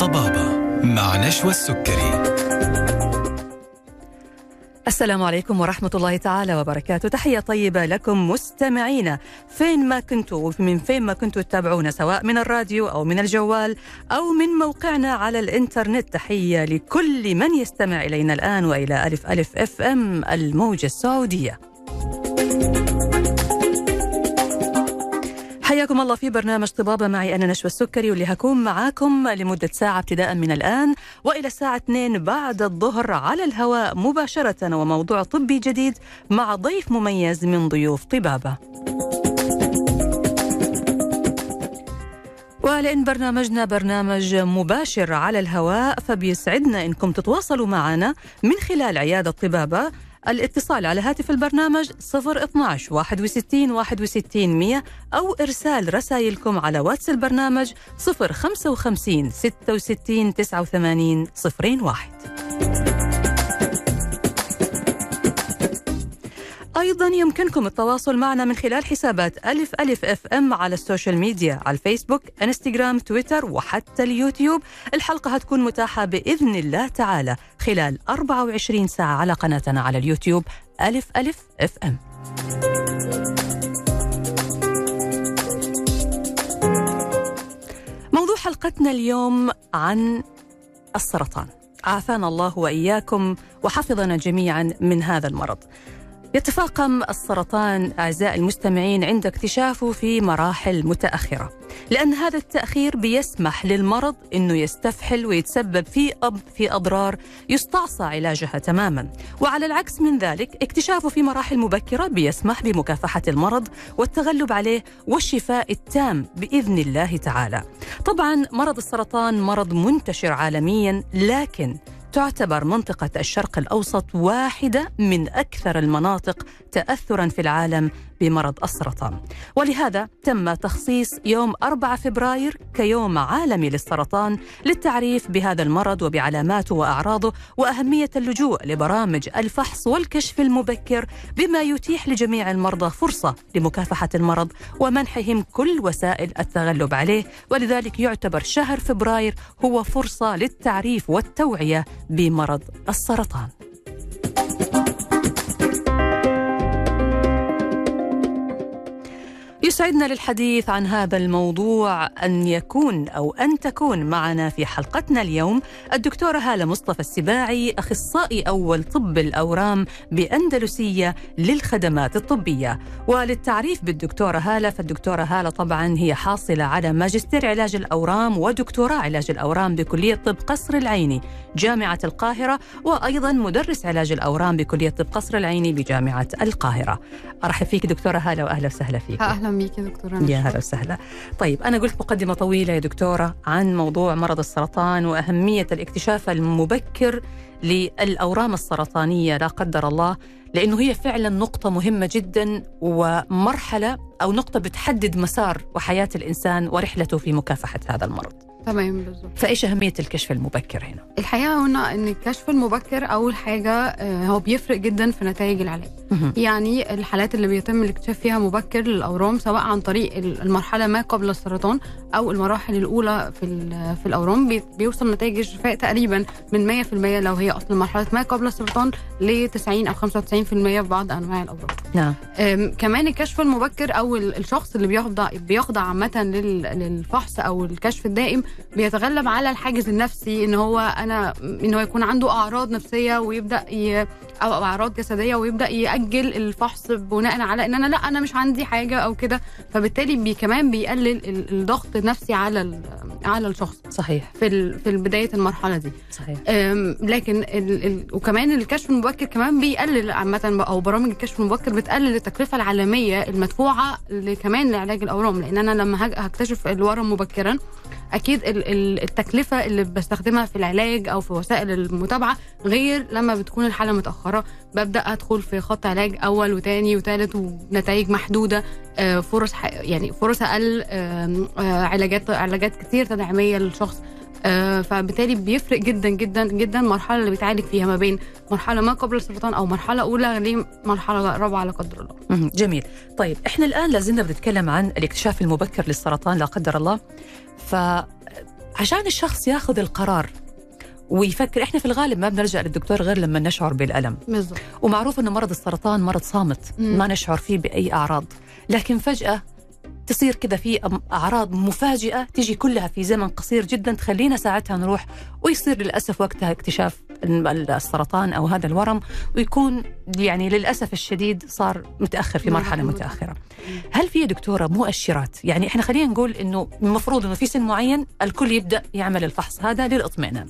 طبابة مع نشوى السكري. السلام عليكم ورحمة الله تعالى وبركاته. تحية طيبة لكم مستمعينا فين ما كنتوا من فين ما كنتوا تتابعونا سواء من الراديو أو من الجوال أو من موقعنا على الإنترنت تحية لكل من يستمع إلينا الآن وإلى ألف ألف أف أم الموجة السعودية. حياكم الله في برنامج طبابة معي أنا نشوى السكري واللي هكون معاكم لمدة ساعة ابتداء من الآن وإلى الساعة 2 بعد الظهر على الهواء مباشرة وموضوع طبي جديد مع ضيف مميز من ضيوف طبابة. ولأن برنامجنا برنامج مباشر على الهواء فبيسعدنا إنكم تتواصلوا معنا من خلال عيادة طبابة الاتصال على هاتف البرنامج 012 61 61 100 أو إرسال رسائلكم على واتس البرنامج 055 66 89 01 أيضا يمكنكم التواصل معنا من خلال حسابات ألف ألف أف أم على السوشيال ميديا على الفيسبوك إنستغرام تويتر وحتى اليوتيوب. الحلقة هتكون متاحة بإذن الله تعالى خلال 24 ساعة على قناتنا على اليوتيوب. ألف ألف أف أم. موضوع حلقتنا اليوم عن السرطان. عافانا الله وإياكم وحفظنا جميعا من هذا المرض. يتفاقم السرطان أعزائي المستمعين عند اكتشافه في مراحل متأخرة، لأن هذا التأخير بيسمح للمرض إنه يستفحل ويتسبب في أب في أضرار يستعصى علاجها تماما، وعلى العكس من ذلك اكتشافه في مراحل مبكرة بيسمح بمكافحة المرض والتغلب عليه والشفاء التام بإذن الله تعالى. طبعا مرض السرطان مرض منتشر عالميا لكن تعتبر منطقة الشرق الأوسط واحدة من أكثر المناطق تأثرا في العالم بمرض السرطان ولهذا تم تخصيص يوم 4 فبراير كيوم عالمي للسرطان للتعريف بهذا المرض وبعلاماته وأعراضه وأهمية اللجوء لبرامج الفحص والكشف المبكر بما يتيح لجميع المرضى فرصة لمكافحة المرض ومنحهم كل وسائل التغلب عليه. ولذلك يعتبر شهر فبراير هو فرصة للتعريف والتوعية بمرض السرطان. يسعدنا للحديث عن هذا الموضوع. أن يكون أو أن تكون معنا في حلقتنا اليوم الدكتورة هالة مصطفى السباعي أخصائي أول طب الأورام بأندلسية للخدمات الطبية. وللتعريف بالدكتورة هالة فالدكتورة هالة طبعا هي حاصلة على ماجستير علاج الأورام ودكتوراه علاج الأورام بكلية طب قصر العيني جامعة القاهرة وأيضا مدرس علاج الأورام بكلية طب قصر العيني بجامعة القاهرة. أرحب فيك دكتورة هالة وأهلا وسهلا فيك. أهلا بيك يا دكتورة يا هلا وسهلا. طيب أنا قلت مقدمة طويلة يا دكتورة عن موضوع مرض السرطان وأهمية الاكتشاف المبكر للأورام السرطانية لا قدر الله لأنه هي فعلا نقطة مهمة جدا ومرحلة أو نقطة بتحدد مسار وحياة الإنسان ورحلته في مكافحة هذا المرض. تمام بالظبط فإيش أهمية الكشف المبكر هنا؟ الحقيقة هنا إن الكشف المبكر أول حاجة آه، هو بيفرق جدا في نتائج العلاج. يعني الحالات اللي بيتم الاكتشاف فيها مبكر للأورام سواء عن طريق ال- المرحلة ما قبل السرطان أو المراحل الأولى في في الأورام بي- بيوصل نتائج الشفاء تقريبا من 100% لو هي أصلا مرحلة ما قبل السرطان ل 90 أو 95% في بعض أنواع الأورام نعم كمان الكشف المبكر أو ال- الشخص اللي بيخضع بيخضع عامة لل- للفحص أو الكشف الدائم بيتغلب على الحاجز النفسي إن هو أنا إن هو يكون عنده أعراض نفسية ويبدأ ي أو أعراض جسدية ويبدأ يأجل الفحص بناء على إن أنا لأ أنا مش عندي حاجة أو كده. فبالتالي بي كمان بيقلل ال- الضغط النفسي على ال- على الشخص صحيح. في ال- في بداية المرحلة دي. صحيح. أم، لكن ال ال وكمان الكشف المبكر كمان بيقلل عامة أو برامج الكشف المبكر بتقلل التكلفة العالمية المدفوعة ل- كمان لعلاج الأورام. لأن أنا لما هكتشف الورم مبكرا أكيد ال- ال- التكلفة اللي بستخدمها في العلاج أو في وسائل المتابعة غير لما بتكون الحالة متأخرة. ببدأ أدخل في خط علاج أول وتاني وتالت ونتائج محدودة آه، فرص يعني فرص أقل آه، علاجات علاجات كتير تدعيمية للشخص. فبالتالي بيفرق جدا جدا جدا المرحله اللي بيتعالج فيها ما بين مرحلة ما قبل السرطان أو مرحلة أولى لمرحله رابعة لا قدر الله. جميل. طيب إحنا الآن لازلنا بنتكلم عن الاكتشاف المبكر للسرطان لا قدر الله. فعشان الشخص ياخذ القرار ويفكر إحنا في الغالب ما بنرجع للدكتور غير لما نشعر بالألم. بالظبط ومعروف إنه مرض السرطان مرض صامت مم. ما نشعر فيه بأي أعراض. لكن فجأة تصير كذا في أعراض مفاجئة تيجي كلها في زمن قصير جدا تخلينا ساعتها نروح ويصير للأسف وقتها اكتشاف السرطان أو هذا الورم ويكون يعني للأسف الشديد صار متأخر في مرحلة مرحلة متأخرة. هل في دكتورة مؤشرات؟ يعني إحنا خلينا نقول إنه المفروض إنه في سن معين الكل يبدأ يعمل الفحص هذا للإطمئنان.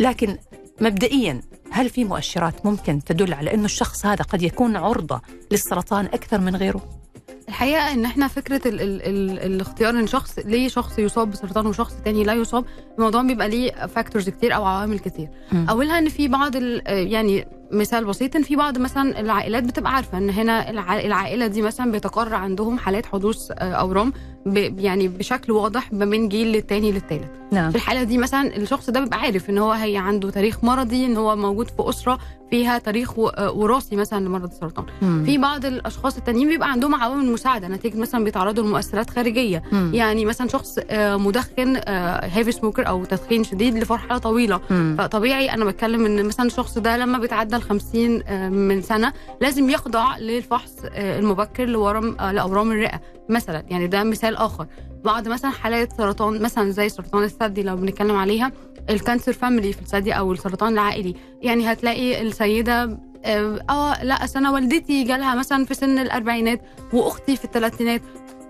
لكن مبدئيا هل في مؤشرات ممكن تدل على إنه الشخص هذا قد يكون عرضة للسرطان أكثر من غيره؟ الحقيقة إن إحنا فكرة ال ال ال الاختيار إن شخص ليه شخص يصاب بسرطان وشخص تاني لا يصاب الموضوع بيبقى ليه فاكتورز كتير أو عوامل كتير مم. أولها إن في بعض يعني مثال بسيط إن في بعض مثلا العائلات بتبقى عارفة إن هنا الع- العائلة دي مثلا بيتقرر عندهم حالات حدوث آه، اورام يعني بشكل واضح ما بين جيل للتاني للتالت نعم في الحالة دي مثلا الشخص ده بيبقى عارف إن هو هي عنده تاريخ مرضي إن هو موجود في أسرة فيها تاريخ آه، وراثي مثلا لمرض السرطان مم. في بعض الأشخاص التانيين بيبقى عندهم عوامل مساعدة نتيجة مثلا بيتعرضوا لمؤثرات خارجية مم. يعني مثلا شخص آه، مدخن هيفي سموكر أو تدخين شديد لفتره طويلة. مم. فطبيعي أنا بتكلم إن مثلا الشخص ده لما بيتعدى ال 50 آه، من سنة لازم يخضع للفحص آه، المبكر لورم آه، لأورام الرئة مثلا. يعني ده مثال آخر. بعض مثلا حالات سرطان مثلا زي سرطان الثدي لو بنتكلم عليها ال cancer family في الثدي أو السرطان العائلي. يعني هتلاقي السيدة آه لا أنا والدتي جالها مثلا في سن الأربعينات وأختي في الثلاثينات.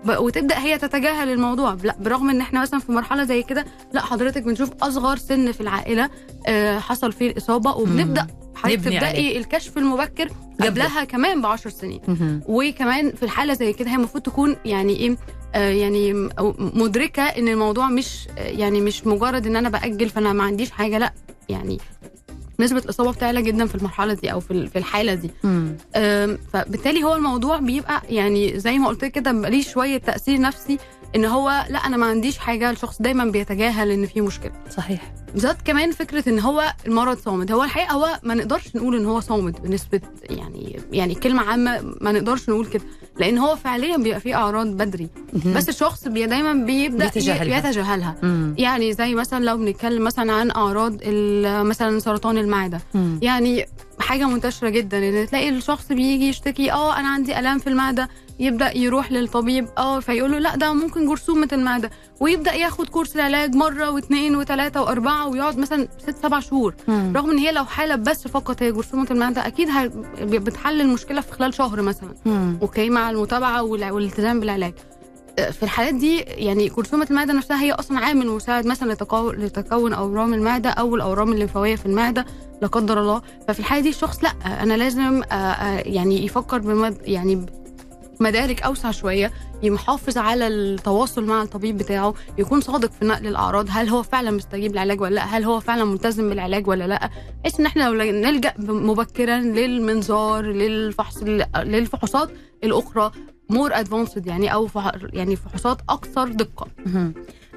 وتبدأ هي تتجاهل الموضوع لا برغم إن إحنا مثلا في مرحلة زي كده لا حضرتك بنشوف أصغر سن في العائلة آه، حصل فيه الإصابة وبنبدأ حضرتك نبني عليه. تبداي الكشف المبكر قبله. قبلها كمان ب 10 سنين. وكمان في الحالة زي كده هي المفروض تكون يعني إيه آه يعني مدركة إن الموضوع مش آه يعني مش مجرد إن أنا بأجل فأنا ما عنديش حاجة لا يعني نسبة الإصابة بتعلى جدا في المرحلة دي أو في ال- في الحالة دي. فبالتالي هو الموضوع بيبقى يعني زي ما قلت كده ليه شوية تأثير نفسي إن هو لا أنا ما عنديش حاجة الشخص دايما بيتجاهل إن في مشكلة. صحيح. بالذات كمان فكرة إن هو المرض صامد. هو الحقيقة هو ما نقدرش نقول إن هو صامد بنسبة يعني يعني كلمة عامة ما نقدرش نقول كده. لأن هو فعليا بيبقى فيه أعراض بدري. بس الشخص بي دايما بيبدأ بيتجاهلها. يتجاهلها مم. يعني زي مثلا لو بنتكلم مثلا عن أعراض مثلا سرطان المعدة مم. يعني حاجة منتشرة جدا إن تلاقي الشخص بيجي يشتكي آه أنا عندي الام في المعدة يبدأ يروح للطبيب آه فيقول له لا ده ممكن جرثومة المعدة ويبدأ ياخد كورس العلاج مرة واثنين وثلاثة وأربعة ويقعد مثلا ست سبع شهور مم. رغم إن هي لو حالة بس فقط هي جرثومه المعده أكيد بتحل المشكلة في خلال شهر مثلا مم. أوكي مع المتابعة والالتزام بالعلاج في الحالات دي يعني جرثومه المعدة نفسها هي أصلا عامل مساعد مثلا. لتكون أورام المعدة أو الأورام الليمفاوية في المعدة لا قدر الله ففي الحالة دي الشخص لأ أنا لازم آه، آه، يعني يفكر بمد... يعني مدارك أوسع شوية يحافظ على التواصل مع الطبيب بتاعه يكون صادق في نقل الأعراض هل هو فعلا مستجيب للعلاج ولا لأ؟ هل هو فعلا ملتزم بالعلاج ولا لأ؟ بحيث إن إحنا لو نلجأ مبكرا للمنظار للفحص للفحوصات الأخرى مور ادفانسد يعني أو. يعني فحوصات أكثر دقة.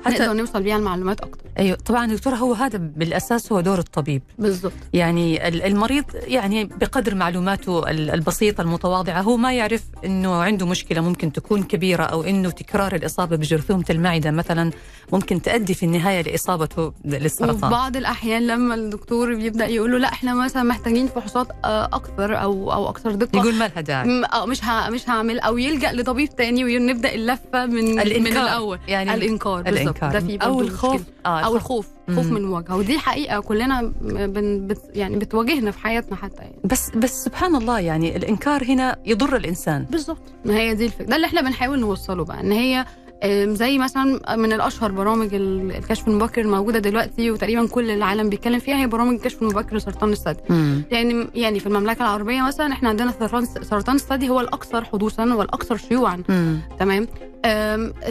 مهم. نقدر حتى نوصل بيها المعلومات أكثر أيوه طبعا دكتوره هو هذا بالأساس هو دور الطبيب. بالظبط يعني ال- المريض يعني بقدر معلوماته ال- البسيطة المتواضعة هو ما يعرف إنه عنده مشكلة ممكن تكون كبيرة أو إنه تكرار الإصابة بجرثومة المعدة مثلا ممكن تؤدي في النهاية لإصابته وفي للسرطان. بعض الأحيان لما الدكتور بيبدأ يقول له لا إحنا مثلا محتاجين فحوصات آه، أكثر أو أو أكثر دقة. يقول ما لها داعي. آه، مش مش هعمل أو يلجأ لطبيب تاني ونبدا اللفة من الإنكار. من الأول. يعني الإنكار بالظبط الانكار ده في أو الخوف. مشكلة. آه أو الخوف. خوف. من المواجهه ودي حقيقه كلنا بن بت يعني بتواجهنا في حياتنا حتى يعني. بس بس سبحان الله يعني الإنكار هنا يضر الإنسان. بالظبط. ما هي دي الفكرة. ده اللي إحنا بنحاول نوصله بقى إن هي زي مثلا من الأشهر برامج ال- الكشف المبكر الموجودة دلوقتي وتقريبا كل العالم بيتكلم فيها هي برامج الكشف المبكر لسرطان الثدي. يعني يعني في المملكة العربية مثلا إحنا عندنا سرطان سرطان الثدي هو الأكثر حدوثا والأكثر شيوعا. مم. تمام؟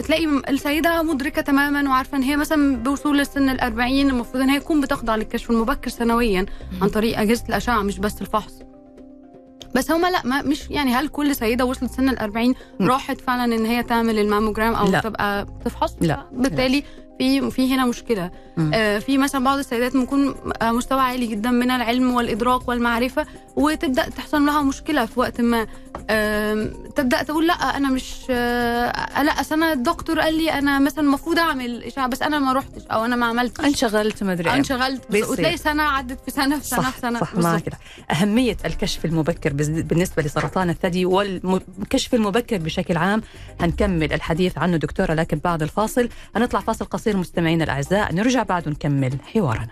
تلاقي السيدة مدركة تماما وعارفة إن هي مثلا بوصول لسن ال 40 المفروض إن هي تكون بتخضع للكشف المبكر سنويا عن طريق أجهزة الأشعة مش بس الفحص. بس هما لا ما مش يعني هل كل سيدة وصلت سن ال 40 م. راحت فعلا إن هي تعمل الماموجرام أو لا. تبقى تفحص لا. بالتالي في في هنا مشكلة. آه في مثلا بعض السيدات ممكن آه، مستوى عالي جدا من العلم والإدراك والمعرفة وتبدأ تحصل لها مشكلة في وقت ما تبدأ تقول لا أنا مش آه، لا أنا الدكتور قال لي أنا مثلا المفروض أعمل إشعة بس أنا ما رحتش أو أنا ما عملتش انشغلت ما أدري. انشغلت. وتلاقي سنة عدت في سنة في سنة صح في سنة صح. معك أهمية الكشف المبكر بالنسبة لسرطان الثدي والكشف المبكر بشكل عام هنكمل الحديث عنه دكتورة لكن بعد الفاصل هنطلع فاصل قصير مستمعينا الأعزاء نرجع بعد ونكمل حوارنا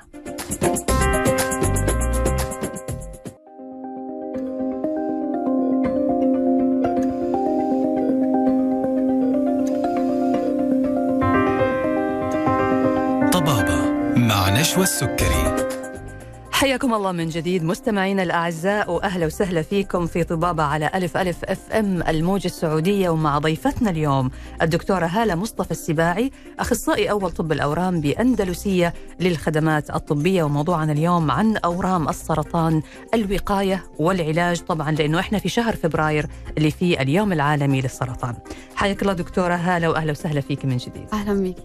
مع نشوى السكري حياكم الله من جديد مستمعينا الأعزاء وأهلا وسهلا فيكم في طبابة على ألف ألف أف أم الموجة السعودية ومع ضيفتنا اليوم الدكتورة هالة مصطفى السباعي أخصائي أول طب الأورام بأندلسية للخدمات الطبية وموضوعنا اليوم عن أورام السرطان الوقاية والعلاج طبعا لأنه إحنا في شهر فبراير اللي فيه اليوم العالمي للسرطان. حياك الله دكتورة هالة وأهلا وسهلا فيك من جديد. أهلا بيك.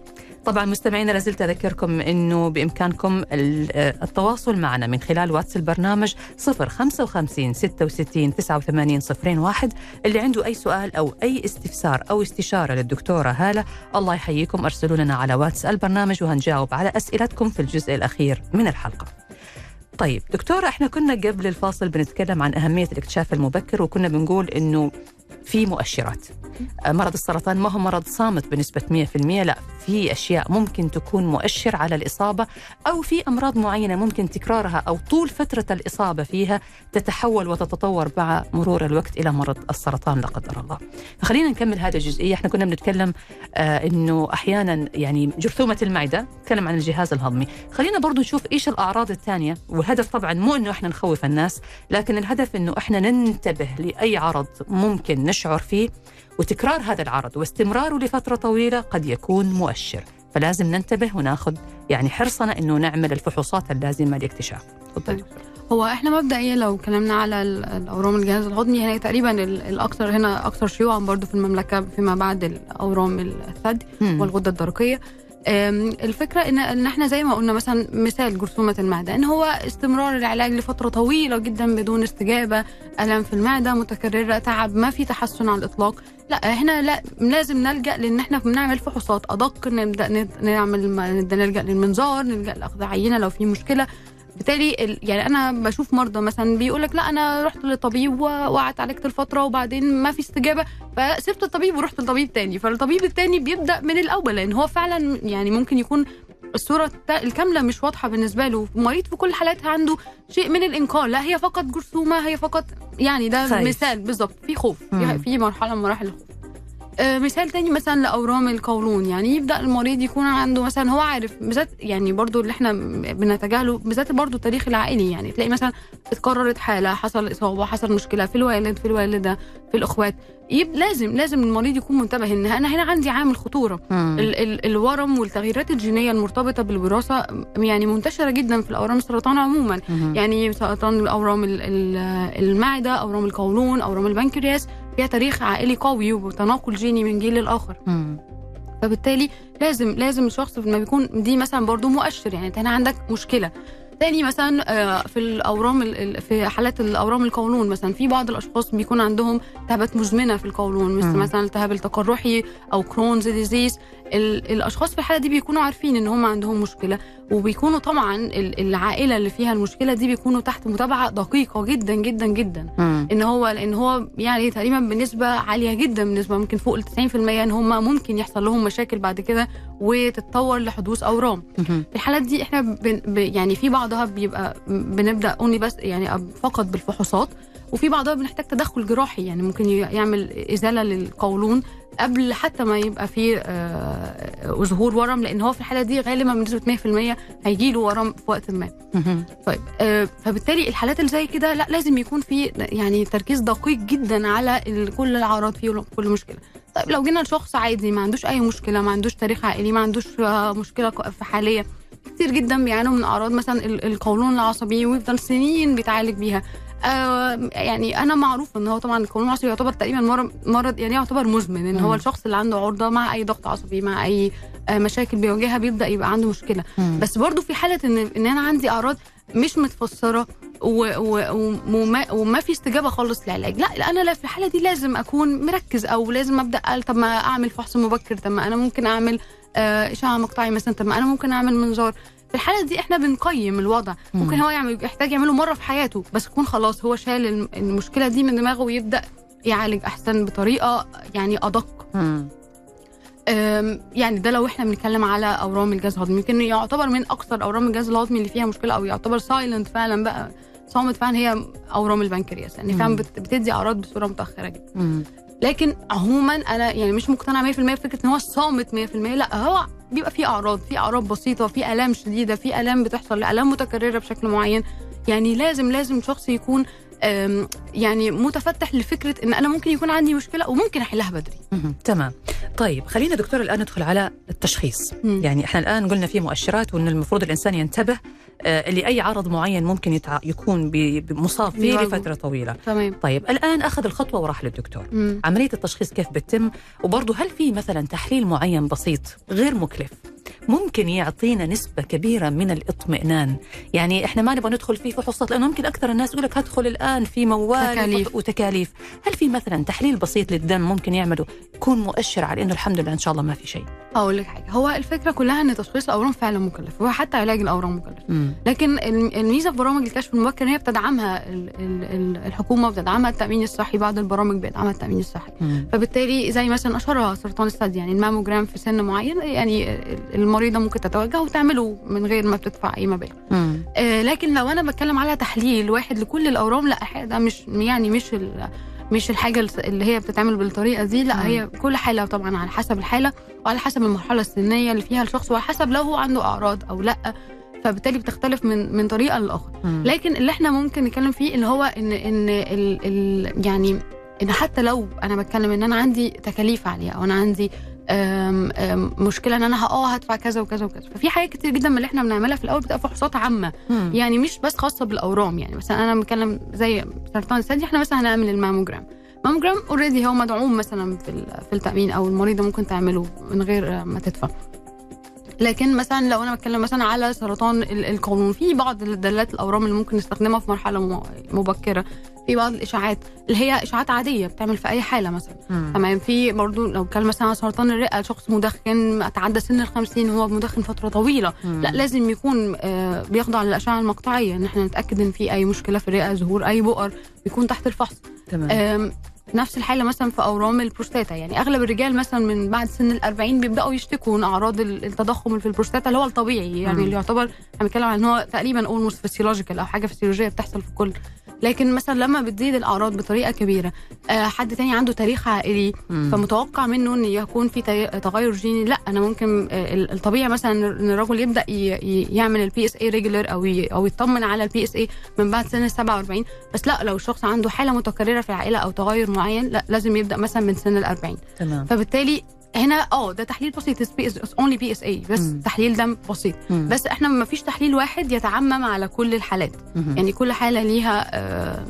طبعا مستمعينا لازلت أذكركم إنه بإمكانكم ال- التواصل معنا من خلال واتس البرنامج 055 66 89 01 اللي عنده أي سؤال أو أي استفسار أو استشارة للدكتورة هالة الله يحييكم أرسلوا لنا على واتس البرنامج وهنجاوب على أسئلتكم في الجزء الأخير من الحلقة. طيب دكتورة إحنا كنا قبل الفاصل بنتكلم عن أهمية الاكتشاف المبكر وكنا بنقول إنه في مؤشرات. آه، مرض السرطان ما هو مرض صامت بنسبة 100% لا في أشياء ممكن تكون مؤشر على الإصابة أو في أمراض معينة ممكن تكرارها أو طول فترة الإصابة فيها تتحول وتتطور مع مرور الوقت إلى مرض السرطان لا قدر الله. فخلينا نكمل هذه الجزئية. إحنا كنا بنتكلم آه إنه أحيانا يعني جرثومة المعدة نتكلم عن الجهاز الهضمي. خلينا برضو نشوف إيش الأعراض الثانية. والهدف طبعا مو إنه إحنا نخوف الناس لكن الهدف إنه إحنا ننتبه لأي عرض ممكن نشعر فيه وتكرار هذا العرض واستمراره لفترة طويلة قد يكون مؤشر. فلازم ننتبه وناخذ يعني حرصنا إنه نعمل الفحوصات اللازمة لاكتشاف هو إحنا مبدئيا لو اتكلمنا على ال- الاورام الجهاز الهضمي هي تقريبا ال- الأكثر هنا أكثر شيوعا برضو في المملكة فيما بعد الأورام الثدي. والغدة الدرقية. الفكرة إن ان إحنا زي ما قلنا مثلا مثال جرثومة المعدة إن هو استمرار العلاج لفترة طويلة جدا بدون استجابة ألم في المعدة متكررة تعب ما في تحسن على الإطلاق. لا هنا لا لازم نلجأ لإن إحنا بنعمل فحوصات أدق نبدأ نعمل نلجأ للمنظار نلجأ لأخذ عينة لو في مشكلة. بالتالي ال- يعني أنا بشوف مرضى مثلا بيقول لك لا أنا رحت للطبيب وقعدت عالجت الفترة وبعدين ما في استجابة فسبت الطبيب ورحت لطبيب تاني. فالطبيب التاني بيبدأ من الأول لأن هو فعلا يعني ممكن يكون الصورة الكاملة مش واضحة بالنسبة له. مريض في كل حالاتها عنده شيء من الإنكار. لا هي فقط جرثومة هي فقط يعني ده خايف. مثال بالظبط. في خوف. في, مرحلة من مراحل الخوف. مثال تاني مثلا لأورام القولون. يعني يبدأ المريض يكون عنده مثلا هو عارف بالذات يعني برضو اللي إحنا بنتجاهله بالذات برضو التاريخ العائلي. يعني تلاقي مثلا اتكررت حالة حصل إصابة حصل مشكلة في الوالد في الوالدة في الأخوات. يب لازم لازم المريض يكون منتبه إن أنا هنا عندي عامل خطورة. ال ال الورم والتغييرات الجينية المرتبطة بالوراثة يعني منتشرة جدا في الأورام السرطان عموما. مم. يعني سرطان اورام ال- ال- المعدة أورام القولون أورام البنكرياس. فيها تاريخ عائلي قوي وتناقل جيني من جيل للآخر مم. فبالتالي لازم لازم الشخص لما بيكون دي مثلا برضو مؤشر يعني انت هنا عندك مشكلة تاني مثلا آه، في الأورام ال- ال- في حالات الأورام القولون مثلا في بعض الأشخاص بيكون عندهم التهابات مزمنة في القولون مثل. مثلا التهاب التقرحي أو Crohn's disease ال- الأشخاص في الحالة دي بيكونوا عارفين إن هم عندهم مشكلة وبيكونوا طبعا ال- العائلة اللي فيها المشكلة دي بيكونوا تحت متابعة دقيقة جدا جدا جدا مم. إن هو لأن هو يعني تقريبا بنسبة عالية جدا بالنسبة ممكن فوق ال 90% إن هم ممكن يحصل لهم مشاكل بعد كده وتتطور لحدوث أورام مم. في الحالات دي إحنا بن ب يعني في بعضها بيبقى بنبدأ only بس يعني فقط بالفحوصات وفي بعضها بنحتاج تدخل جراحي يعني ممكن يعمل إزالة للقولون قبل حتى ما يبقى في آه، ظهور ورم لأن هو في الحالة دي غالبا بنسبة 100% هيجي له ورم في وقت ما. طيب آه، فبالتالي الحالات اللي زي كده لا لازم يكون في يعني تركيز دقيق جدا على كل الأعراض فيه وكل مشكلة. طيب لو جينا لشخص عادي ما عندوش أي مشكلة ما عندوش تاريخ عائلي ما عندوش آه، مشكلة في حالية كتير جدا بيعانوا من أعراض مثلا ال- القولون العصبي ويفضل سنين بيتعالج بيها. آه يعني أنا معروف إن هو طبعا القولون العصبي يعتبر تقريبا مرض مرض يعني يعتبر مزمن إن. هو الشخص اللي عنده عرضة مع أي ضغط عصبي مع أي آه مشاكل بيواجهها بيبدأ يبقى عنده مشكلة. بس برضو في حالة إن إن أنا عندي أعراض مش متفسرة و و وما, وما في استجابة خالص للعلاج. لا لا، أنا لا في الحالة دي لازم أكون مركز أو لازم أبدأ قال طب ما أعمل فحص مبكر طب ما أنا ممكن أعمل آه اشعه مقطعي مثلا طب ما أنا ممكن أعمل منظار. في الحالة دي إحنا بنقيم الوضع. ممكن هو يعمل يحتاج يعمله مرة في حياته بس يكون خلاص هو شال الم- المشكلة دي من دماغه ويبدأ يعالج أحسن بطريقة يعني أدق. يعني ده لو إحنا بنتكلم على أورام الجهاز الهضمي. يمكن يعتبر من أكثر أورام الجهاز الهضمي اللي فيها مشكلة أو يعتبر سايلنت فعلا بقى صامت فعلا هي أورام البنكرياس يعني فعلا بتدي أعراض بصورة متأخرة جدا. لكن عموما أنا يعني مش مقتنعة 100% بفكرة إن هو صامت 100% لا هو بيبقى في أعراض في أعراض بسيطة في آلام شديدة في آلام بتحصل آلام متكررة بشكل معين. يعني لازم لازم شخص يكون يعني متفتح لفكرة إن أنا ممكن يكون عندي مشكلة وممكن أحلها بدري. تمام. طيب خلينا دكتور الآن ندخل على التشخيص. مم. يعني إحنا الآن قلنا في مؤشرات وإن المفروض الإنسان ينتبه لأي عرض معين ممكن يتع... يكون مصاب فيه. لفترة طويلة. تمام. طيب الآن أخذ الخطوة وراح للدكتور. مم. عملية التشخيص كيف بتتم؟ وبرضه هل في مثلا تحليل معين بسيط غير مكلف؟ ممكن يعطينا نسبة كبيرة من الاطمئنان يعني إحنا ما نبغى ندخل في فحوصات لأنه ممكن أكثر الناس يقول لك هدخل الآن في موال تكاليف. وتكاليف هل في مثلا تحليل بسيط للدم ممكن يعمله يكون مؤشر على إنه الحمد لله إن شاء الله ما في شيء هقول لك حاجة هو الفكرة كلها إن تشخيص الأورام فعلا مكلف وحتى علاج الأورام مكلف مم. لكن الم- الميزة في برامج الكشف المبكر إن هي بتدعمها ال- ال- ال- الحكومة وبتدعمها التأمين الصحي بعض البرامج بيدعمها التأمين الصحي مم. فبالتالي زي مثلا أشهرها سرطان الثدي يعني الماموجرام في سن معين يعني المريضة ممكن تتوجه وتعمله من غير ما بتدفع أي مبالغ. آه، لكن لو أنا بتكلم على تحليل واحد لكل الأورام لا ده مش يعني مش مش الحاجة اللي هي بتتعمل بالطريقة دي لا مم. هي كل حالة طبعا على حسب الحالة وعلى حسب المرحلة السنية اللي فيها الشخص وعلى حسب لو هو عنده أعراض أو لا فبالتالي بتختلف من من طريقة لاخرى. لكن اللي إحنا ممكن نتكلم فيه اللي هو إن إن ال ال يعني إن حتى لو أنا بتكلم إن أنا عندي تكاليف عالية أو أنا عندي أم أم مشكلة إن أنا آه هدفع كذا وكذا وكذا. ففي حاجات كتير جدا من اللي إحنا بنعملها في الأول بتبقى فحوصات عامة. مم. يعني مش بس خاصة بالأورام يعني مثلا أنا بتكلم زي سرطان الثدي إحنا مثلا هنعمل الماموجرام. الماموجرام already هو مدعوم مثلا في في التأمين أو المريضه ممكن تعمله من غير ما تدفع. لكن مثلا لو أنا بتكلم مثلا على سرطان ال- القولون في بعض الدلالات الأورام اللي ممكن نستخدمها في مرحلة مبكرة. في بعض الإشاعات اللي هي إشاعات عادية بتعمل في أي حالة مثلا. تمام؟ في برضو لو كان مثلا على سرطان الرئة شخص مدخن تعدى سن ال 50 وهو مدخن فترة طويلة. مم. لا لازم يكون آه، بيخضع للأشعة المقطعية. ان إحنا نتأكد إن في أي مشكلة في الرئة ظهور أي بؤر بيكون تحت الفحص. تمام. نفس الحالة مثلا في أورام البروستاتا. يعني أغلب الرجال مثلا من بعد سن ال 40 بيبدأوا يشتكوا من أعراض ال- التضخم اللي في البروستاتا اللي هو الطبيعي. يعني مم. اللي يعتبر إحنا بنتكلم عن إن هو تقريبا almost physiological أو حاجة فسيولوجيه بتحصل في الكل لكن مثلا لما بتزيد الأعراض بطريقة كبيرة آه، حد تاني عنده تاريخ عائلي مم. فمتوقع منه إن يكون في تغير جيني لأ أنا ممكن آه، ال- الطبيعي مثلا إن الرجل يبدأ يعمل ال PSA regular أو أو يطمن على ال PSA من بعد سن ال 47 بس لأ لو الشخص عنده حالة متكررة في العائلة أو تغير معين لأ لازم يبدأ مثلا من سن ال 40 تمام. فبالتالي هنا آه ده تحليل بسيط only PSA بس. تحليل دم بسيط مم. بس إحنا ما فيش تحليل واحد يتعمم على كل الحالات مم. يعني كل حالة ليها آه،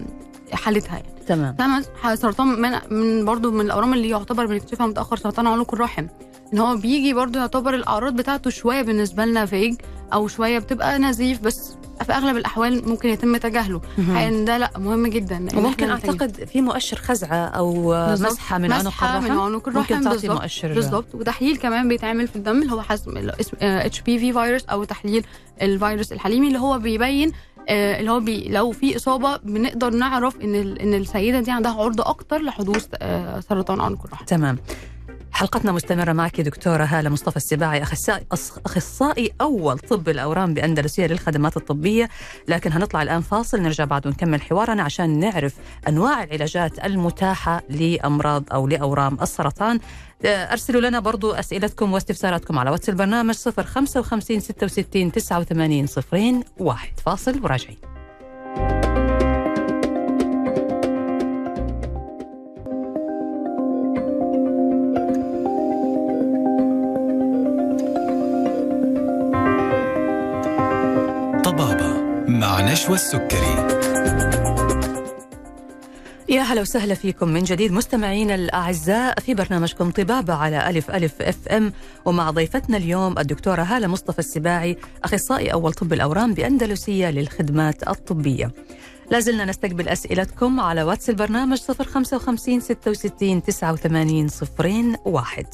حالتها يعني تمام فمثلا سرطان من, من برضو من الأورام اللي يعتبر بنكتشفها متأخر سرطان عنق الرحم إن هو بيجي برضو يعتبر الأعراض بتاعته شوية بالنسبة لنا vague أو شوية بتبقى نزيف بس في أغلب الأحوال ممكن يتم تجاهله مهم. إن ده لأ مهم جدا وممكن. أعتقد في مؤشر خزعة أو. مسحة من عنق الرحم من عنق الرحم ممكن تعطي. مؤشر بالظبط وتحليل كمان بيتعمل في الدم اللي هو حسب HPV فيروس أو تحليل الفيروس الحليمي اللي هو بيبين آه، اللي هو بي لو في إصابة بنقدر نعرف إن إن السيدة دي عندها عرضه أكتر لحدوث آه، سرطان عنق الرحم تمام حلقتنا مستمرة معك دكتورة هالة مصطفى السباعي أخصائي أخصائي أول طب الأورام بأندلسية للخدمات الطبية. لكن هنطلع الآن فاصل نرجع بعد ونكمل حوارنا عشان نعرف أنواع العلاجات المتاحة لأمراض أو لأورام السرطان. آه، أرسلوا لنا برضو أسئلتكم واستفساراتكم على واتس البرنامج 055 66 89 صفرين واحد. فاصل وراجعين. طبابة مع نشوى السكري يا هلا وسهلا فيكم. من جديد مستمعينا الأعزاء في برنامجكم طبابة على ألف ألف إف إم. ومع ضيفتنا اليوم الدكتورة هالة مصطفى السباعي أخصائي أول طب الأورام بأندلسية للخدمات الطبية. لازلنا نستقبل أسئلتكم على واتس البرنامج 055 66 89 صفرين واحد.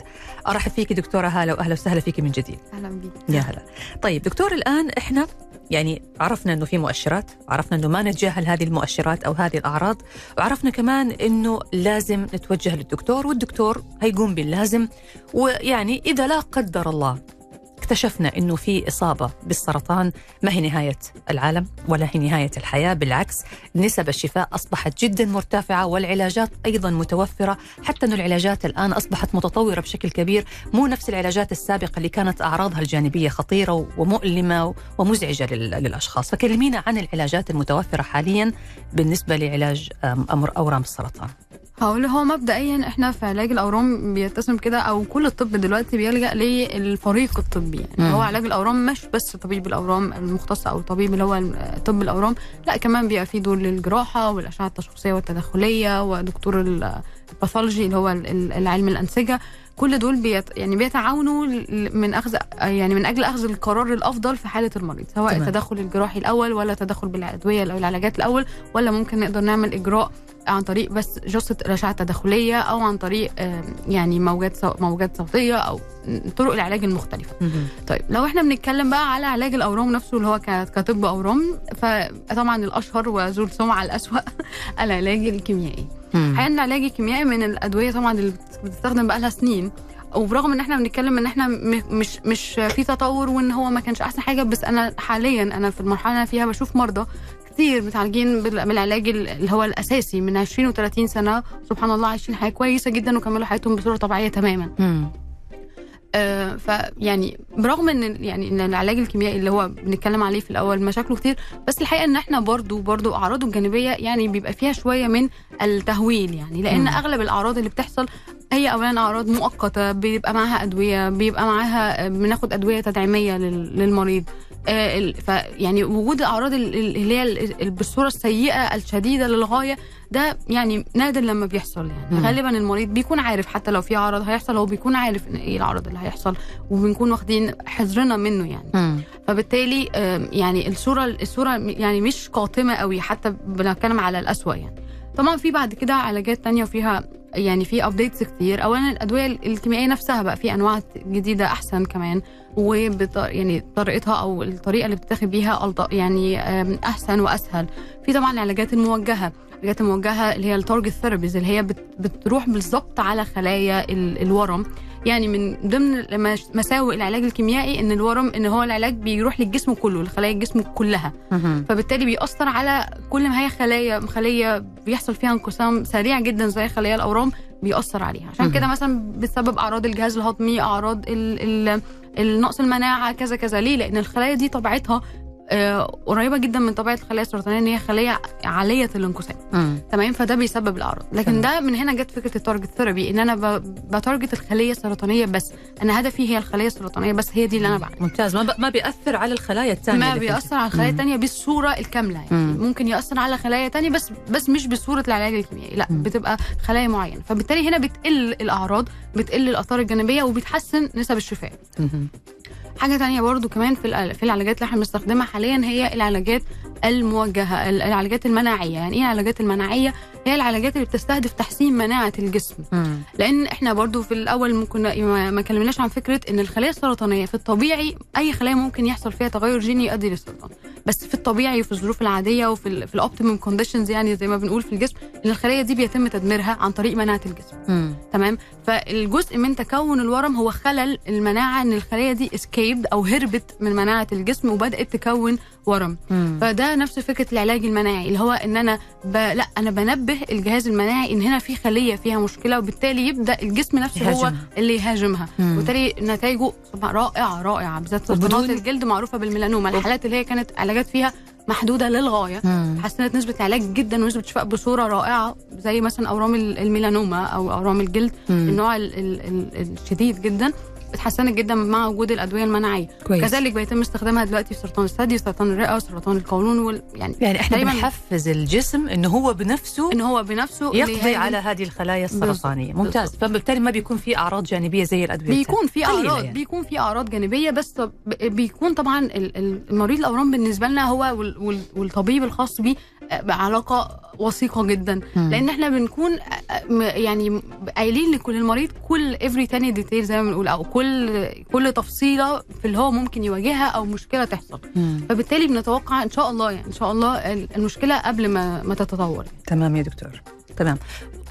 أرحب فيك دكتورة هالة وأهلا وسهلا فيك من جديد. أهلا بيك. يا هلا. طيب دكتور الآن إحنا يعني عرفنا إنه في مؤشرات، عرفنا إنه ما نتجاهل هذه المؤشرات أو هذه الأعراض، وعرفنا كمان إنه لازم نتوجه للدكتور والدكتور هيقوم باللازم ويعني إذا لا قدر الله اكتشفنا إنه في إصابة بالسرطان ما هي نهاية العالم ولا هي نهاية الحياة بالعكس نسب الشفاء أصبحت جدا مرتفعة والعلاجات أيضا متوفرة. حتى إنه العلاجات الآن أصبحت متطورة بشكل كبير مو نفس العلاجات السابقة اللي كانت أعراضها الجانبية خطيرة ومؤلمة ومزعجة لل- للأشخاص. فكلمينا عن العلاجات المتوفرة حاليا بالنسبة لعلاج أمر أورام السرطان. هقول هو مبدئيا إحنا في علاج الأورام بيتسم كده أو كل الطب دلوقتي بيلجأ للفريق الطبي يعني مم. هو علاج الأورام مش بس طبيب الأورام المختص أو الطبيب اللي هو طب الأورام لا كمان بيبقى فيه دور للجراحة والأشعة التشخيصية والتدخليه ودكتور ال- الباثولوجي اللي هو ال- ال- العلم الأنسجة كل دول بيت يعني بيتعاونوا من أخذ يعني من أجل أخذ القرار الأفضل في حالة المريض سواء تمام. التدخل الجراحي الأول ولا تدخل بالادويه أو العلاجات الأول ولا ممكن نقدر نعمل إجراء عن طريق بس جلسه الاشعه التداخليه أو عن طريق يعني موجات موجات صوتية أو طرق العلاج المختلفة. طيب لو إحنا بنتكلم بقى على علاج الأورام نفسه اللي هو كطب أورام فطبعا الأشهر وذو السمعة الأسوأ العلاج الكيميائي. إن العلاج الكيميائي من الأدوية طبعا اللي بتستخدم بقى لها سنين. وبرغم إن إحنا بنتكلم إن إحنا مش مش في تطور وإن هو ما كانش أحسن حاجة بس أنا حاليا أنا في المرحلة اللي أنا فيها بشوف مرضى كتير متعالجين بال- بالعلاج ال- اللي هو الأساسي من 20 و30 سنة سبحان الله عايشين حياة كويسة جدا وكملوا حياتهم بصورة طبيعية تماما مم. آه، فيعني برغم إن يعني إن العلاج الكيميائي اللي هو بنتكلم عليه في الأول مشاكله كتير بس الحقيقة إن إحنا برضو برضو أعراضه الجانبية يعني بيبقى فيها شوية من التهويل يعني لأن مم. أغلب الأعراض اللي بتحصل هي اولا أعراض مؤقتة بيبقى معاها أدوية بيبقى معاها بناخد أدوية تدعيمية لل- للمريض ف يعني وجود الأعراض ال- ال- اللي هي ال- ال- بالصورة السيئة الشديدة للغاية ده يعني نادر لما بيحصل يعني. مم. غالبا المريض بيكون عارف حتى لو في عرض هيحصل هو بيكون عارف إن إيه العرض اللي هيحصل وبنكون واخدين حذرنا منه يعني. مم. فبالتالي آم، يعني الصورة الصورة يعني مش قاتمة قوي حتى بنتكلم على الأسوأ يعني. طبعا في بعد كده علاجات تانية وفيها يعني في updates كتير. اولا الأدوية الكيميائية نفسها بقى في أنواع جديدة أحسن كمان. وبط يعني طريقتها أو الطريقة اللي بتتاخد بيها ألط- يعني أحسن وأسهل في طبعا العلاجات الموجهة العلاجات الموجهة اللي هي ال target therapies اللي هي بت- بتروح بالظبط على خلايا ال- الورم يعني من ضمن مساوئ العلاج الكيميائي إن الورم إن هو العلاج بيروح للجسم كله لخلايا الجسم كلها. فبالتالي بيأثر على كل ما هي خلايا خلية بيحصل فيها انقسام سريع جدا زي خلايا الأورام بيأثر عليها عشان. كده مثلا بتسبب أعراض الجهاز الهضمي أعراض ال- ال- النقص المناعة كذا كذا ليه؟ لأن الخلايا دي طبيعتها آه، قريبة جدا من طبيعة الخلايا السرطانية إن هي خلية عالية الانقسام. تمام؟ فده بيسبب الأعراض. لكن ده من هنا جت فكرة ال target therapy إن أنا بتارجت الخلية السرطانية بس. أنا هدفي هي الخلية السرطانية بس هي دي اللي أنا بعملها. ممتاز. ما, ب... ما بيأثر على الخلايا الثانية ما بيأثر على الخلايا مم. التانية بالصورة الكاملة يعني. مم. ممكن يأثر على خلايا تانية بس بس مش بصورة العلاج الكيميائي. لا مم. بتبقى خلايا معينة. فبالتالي هنا بتقل الأعراض بتقل الآثار الجانبية وبتحسن نسب الشفاء. مم. حاجة تانية برضو كمان في في العلاجات اللي إحنا بنستخدمها حاليا هي العلاجات الموجهة ال- العلاجات المناعية يعني إيه العلاجات المناعية هي العلاجات اللي بتستهدف تحسين مناعة الجسم. لأن إحنا برضو في الأول ممكن ما كلمناش عن فكرة إن الخلايا السرطانية في الطبيعي أي خلايا ممكن يحصل فيها تغير جيني يؤدي للسرطان بس في الطبيعي وفي الظروف العادية وفي في ال optimum conditions يعني زي ما بنقول في الجسم إن الخلايا دي بيتم تدميرها عن طريق مناعة الجسم. تمام فالجزء من تكون الورم هو خلل المناعة إن الخلايا دي escaped أو هربت من مناعة الجسم وبدأت تكون ورم مم. فده نفس فكرة العلاج المناعي اللي هو إن أنا ب... لا أنا بنبه الجهاز المناعي إن هنا في خلية فيها مشكلة وبالتالي يبدأ الجسم نفسه هو. اللي يهاجمها. وبالتالي نتائجه رائعة رائعة بالذات سرطانات الجلد معروفة بالميلانوما الحالات اللي هي كانت علاجات فيها محدودة للغاية. حسنت نسبة العلاج جدا ونسبة شفاء بصورة رائعة زي مثلا أورام ال- الميلانوما أو أورام الجلد مم. النوع ال ال ال الشديد جدا اتحسنت جدا مع وجود الأدوية المناعية. كويس. كذلك بيتم استخدامها دلوقتي في سرطان الثدي سرطان الرئة وسرطان القولون وال... يعني يعني إحنا بنحفز الجسم انه هو بنفسه إن هو بنفسه يقضي على هذه الخلايا السرطانية. ممتاز. فبالتالي ما بيكون في أعراض جانبية زي الأدوية بيكون في اعراض يعني. بيكون في أعراض جانبية بس بيكون طبعا ال- ال- المريض الأورام بالنسبة لنا هو وال- وال- والطبيب الخاص بيه بعلاقة وثيقة جدا. مم. لأن إحنا بنكون يعني قايلين لكل المريض كل every tiny detail زي ما بنقول أو كل كل تفصيلة في اللي هو ممكن يواجهها أو مشكلة تحصل. مم. فبالتالي بنتوقع إن شاء الله يعني إن شاء الله ال- المشكلة قبل ما ما تتطور. تمام يا دكتور. تمام.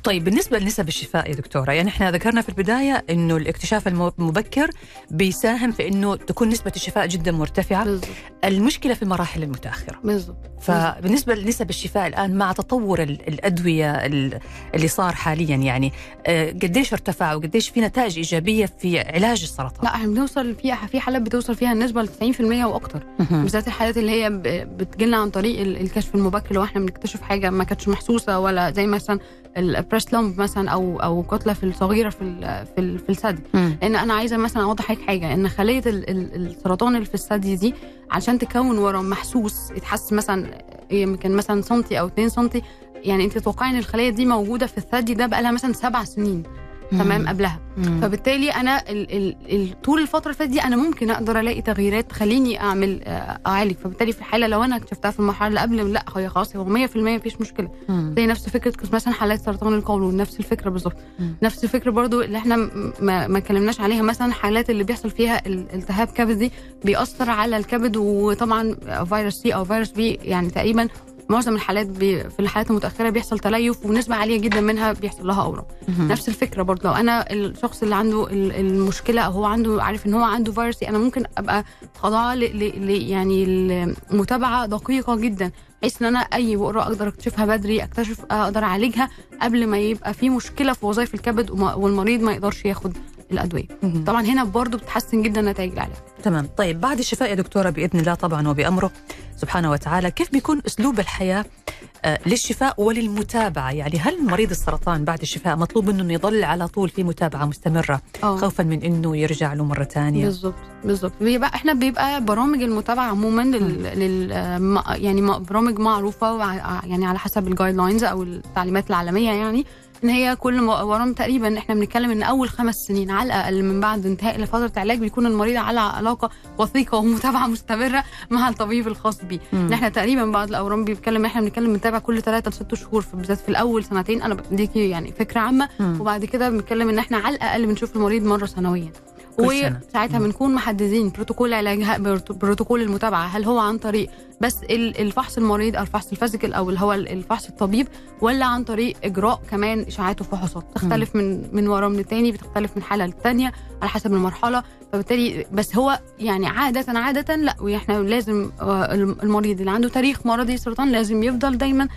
طيب بالنسبة لنسب الشفاء يا دكتورة يعني إحنا ذكرنا في البداية إنه الاكتشاف المبكر بيساهم في إنه تكون نسبة الشفاء جدا مرتفعة. بالظبط المشكلة في المراحل المتأخرة. بالظبط فبالنسبة لنسب الشفاء الآن مع تطور ال- الأدوية ال- اللي صار حاليا يعني آه، قديش ارتفع وقديش في نتائج إيجابية في علاج السرطان؟ لا إحنا بنوصل في في حالات بتوصل فيها النسبة ل 90% وأكتر. مهم. بالذات الحالات اللي هي بتجيلنا عن طريق ال- الكشف المبكر لو إحنا بنكتشف حاجة ما كانتش محسوسة ولا زي مثلا البريست لومب مثلا أو أو كتلة في الصغيرة في ال- في ال- في الثدي. لأن أنا عايزة مثلا أوضح لك حاجة. إن خلية ال- ال- السرطان اللي في الثدي دي عشان تكون ورم محسوس يتحس مثلا يمكن مثلا سنتي أو 2 سنتي يعني أنت تتوقعي إن الخلية دي موجودة في الثدي ده بقى لها مثلا سبع سنين. تمام. قبلها مم. فبالتالي أنا ال ال ال طول الفترة اللي فاتت دي أنا ممكن أقدر ألاقي تغييرات تخليني أعمل آه، أعالج فبالتالي في الحالة لو أنا اكتشفتها في المرحلة اللي قبل لا هي خلاص هو 100% مفيش مشكلة مم. زي نفس فكرة مثلا حالات سرطان القولون نفس الفكرة بالظبط. نفس الفكرة برضو اللي إحنا ما ما اتكلمناش عليها مثلا حالات اللي بيحصل فيها ال- التهاب كبدي بيأثر على الكبد وطبعا فيروس C أو فيروس B يعني تقريبا معظم الحالات B في الحالات المتأخرة بيحصل تليف ونسبة عالية جدا منها بيحصل لها اورام. نفس الفكرة برضه. لو أنا الشخص اللي عنده ال- المشكلة أو هو عنده عارف إن هو عنده فيروس C أنا ممكن أبقى خاضعه يعني المتابعة دقيقة جدا بحيث إن أنا أي بؤرة أقدر أكتشفها بدري أكتشف أقدر أعالجها قبل ما يبقى في مشكلة في وظائف الكبد والمريض ما يقدرش ياخد الأدوية. طبعا هنا برضه بتحسن جدا نتائج العلاج. تمام. طيب بعد الشفاء يا دكتورة بإذن الله طبعا وبأمره سبحانه وتعالى كيف بيكون أسلوب الحياة آه، للشفاء وللمتابعة؟ يعني هل مريض السرطان بعد الشفاء مطلوب منه أنه يظل على طول في متابعة مستمرة آه. خوفا من أنه يرجع له مرة ثانية؟ بالظبط بالظبط بيبقى إحنا بيبقى برامج المتابعة عموما لل, لل يعني برامج معروفة وع- يعني على حسب الجايد لاينز أو التعليمات العالمية يعني. إن هي كل م- برامج تقريبا إحنا بنتكلم إن أول خمس سنين على الأقل من بعد انتهاء لفترة العلاج بيكون المريض على علاقة وثيقة ومتابعة مستمرة مع الطبيب الخاص بيه. إن إحنا تقريبا بعض الأورام بيتكلم إحنا بنتكلم بنتابع كل ثلاثة لست شهور في- بالذات في الأول سنتين أنا بديكي يعني فكرة عامة مم. وبعد كده بنتكلم إن إحنا على الأقل بنشوف المريض مرة سنويا. وساعتها. بنكون محددين بروتوكول علاج بروتوكول المتابعة. هل هو عن طريق بس ال- الفحص المريض أو الفحص ال physical أو اللي هو ال- الفحص الطبيب ولا عن طريق إجراء كمان إشاعات وفحوصات؟ تختلف من من ورم للتاني بتختلف من حالة للتانية على حسب المرحلة. فبالتالي بس هو يعني عادة عادة لا وإحنا لازم آه، المريض اللي عنده تاريخ مرضي سرطان لازم يفضل دايما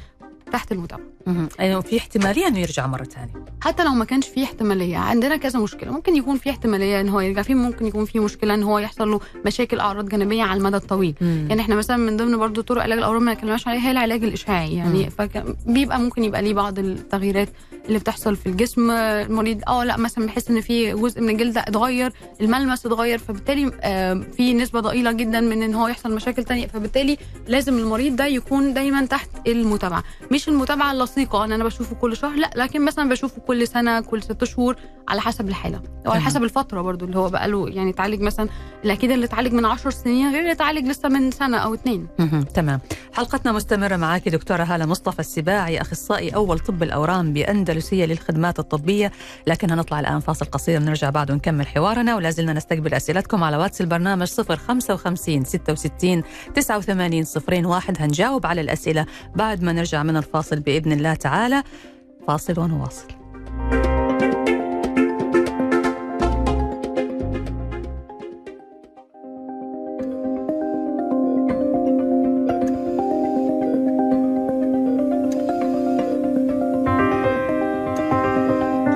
تحت المتابعه مهم. يعني في احتمالية أنه يرجع مرة ثانية حتى لو ما كانش فيه احتمالية عندنا كذا مشكلة. ممكن يكون فيه احتمالية إن هو يرجع. فيه ممكن يكون فيه مشكلة إن هو يحصل له مشاكل أعراض جانبية على المدى الطويل. يعني إحنا مثلا من ضمن برضو طرق علاج الأورام ما اتكلمناش عليها هي العلاج الإشعاعي. يعني فبيبقى ممكن يبقى ليه بعض التغييرات اللي بتحصل في الجسم. المريض آه لأ مثلا بيحس إن في جزء من الجلد اتغير الملمس اتغير فبالتالي آه، في نسبة ضئيلة جدا من إن هو يحصل مشاكل تانية. فبالتالي لازم المريض ده يكون دايما تحت المتابعة. مش المتابعه اللصيقه إن أنا بشوفه كل شهر لأ لكن مثلا بشوفه كل سنة كل ست شهور على حسب الحالة وعلى. حسب الفترة برضو اللي هو بقى له يعني اتعالج مثلا الاكيد اللي اتعالج من 10 سنين غير اللي اتعالج لسه من سنة أو اتنين مهم. تمام حلقتنا مستمرة معك دكتورة هالة مصطفى السباعي أخصائي أول طب الأورام بأندلسية للخدمات الطبية لكن هنطلع الآن فاصل قصير نرجع بعد ونكمل حوارنا ولا زلنا نستقبل أسئلتكم على واتس البرنامج 055 66 89 01 هنجاوب على الأسئلة بعد ما نرجع من الفاصل بإذن الله تعالى. فاصل ونواصل.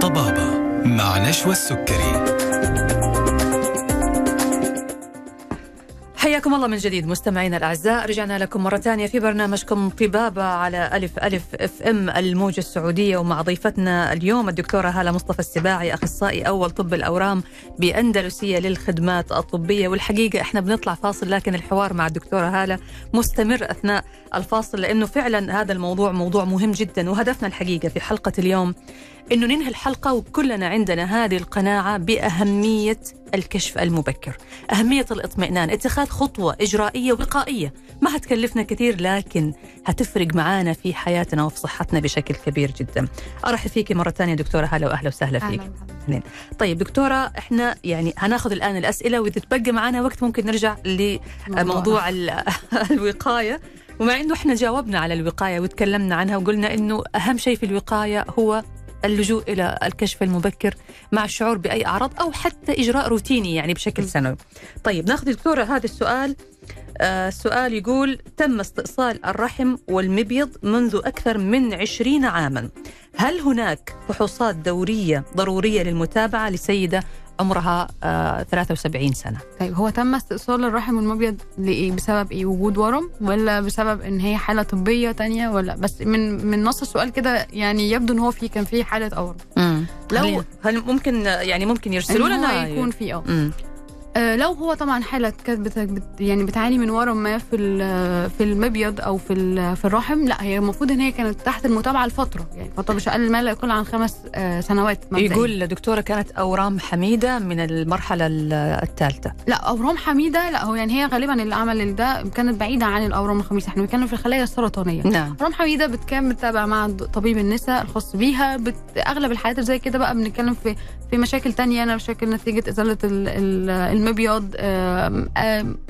طبابة مع نشوى السكري. حياكم الله من جديد مستمعينا الأعزاء. رجعنا لكم مرة ثانية في برنامجكم طبابه على ألف ألف أف إم الموجة السعودية. ومع ضيفتنا اليوم الدكتورة هالة مصطفى السباعي أخصائي أول طب الأورام بأندلسية للخدمات الطبية. والحقيقة إحنا بنطلع فاصل لكن الحوار مع الدكتورة هالة مستمر أثناء الفاصل لأنه فعلا هذا الموضوع موضوع مهم جدا وهدفنا الحقيقة في حلقة اليوم إنه ننهي الحلقة وكلنا عندنا هذه القناعة بأهمية الكشف المبكر، أهمية الاطمئنان، اتخاذ خطوة إجرائية وقائيه، ما هتكلفنا كثير لكن هتفرق معانا في حياتنا وفي صحتنا بشكل كبير جدا. أرحب فيك مرة ثانية دكتورة هلا وأهلا وسهلا فيك. أهلا طيب دكتورة إحنا يعني هناخذ الآن الأسئلة وإذا تبقى معنا وقت ممكن نرجع لموضوع الوقاية. ومع إنه إحنا جاوبنا على الوقاية وتكلمنا عنها وقلنا إنه أهم شيء في الوقاية هو اللجوء إلى الكشف المبكر مع الشعور بأي أعراض أو حتى إجراء روتيني يعني بشكل سنوي. طيب ناخذ دكتوره هذا السؤال آه سؤال يقول تم استئصال الرحم والمبيض منذ أكثر من عشرين عاما هل هناك فحوصات دورية ضرورية للمتابعة لسيدة عمرها آه 73 سنة. طيب هو تم استئصال الرحم والمبيض لإيه؟ بسبب إيه؟ وجود ورم ولا بسبب إن هي حالة طبية تانية ولا؟ بس من من نص السؤال كده يعني يبدو إن هو في كان في حالة أورم. لو هل ممكن يعني ممكن يرسلوا لنا يكون في آه. آه لو هو طبعا حالة كانت يعني بتعاني من ورم ما في في المبيض أو في في الرحم لا هي المفروض إن هي كانت تحت المتابعة لفترة يعني فترة مش أقل ما لا يقل عن خمس آه سنوات مبدأ. يقول دكتورة كانت أورام حميدة من المرحلة الثالثة. لا أورام حميدة لا هو يعني هي غالبا اللي عمل ده كانت بعيدة عن الأورام الخميسة إحنا بنتكلم في الخلايا السرطانية. نعم. أورام حميدة بتكون بتتابع مع طبيب النساء الخاص بيها بت... أغلب الحالات زي كده بقى بنتكلم في في مشاكل تانية أنا مشاكل نتيجة إزالة المبيض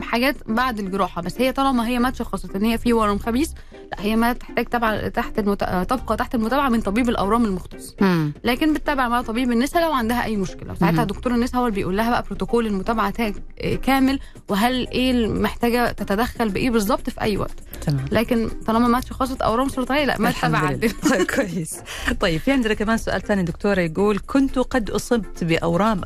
حاجات بعد الجراحة. بس هي طالما هي ما اتشخصت إن هي في ورم خبيث لا هي ما تحتاج تبع تحت المت... تبقى تحت المتابعة من طبيب الأورام المختص. مم. لكن بتتابع مع طبيب النساء لو عندها أي مشكلة. ساعتها دكتور النساء هو اللي بيقول لها بقى بروتوكول المتابعة كامل وهل إيه محتاجة تتدخل بإيه بالظبط في أي وقت. تمام. لكن طالما ما اتشخصت أورام سرطانية لا ما تتابع كويس. طيب في عندنا كمان سؤال ثاني دكتورة يقول كنت قد أصبت بأورام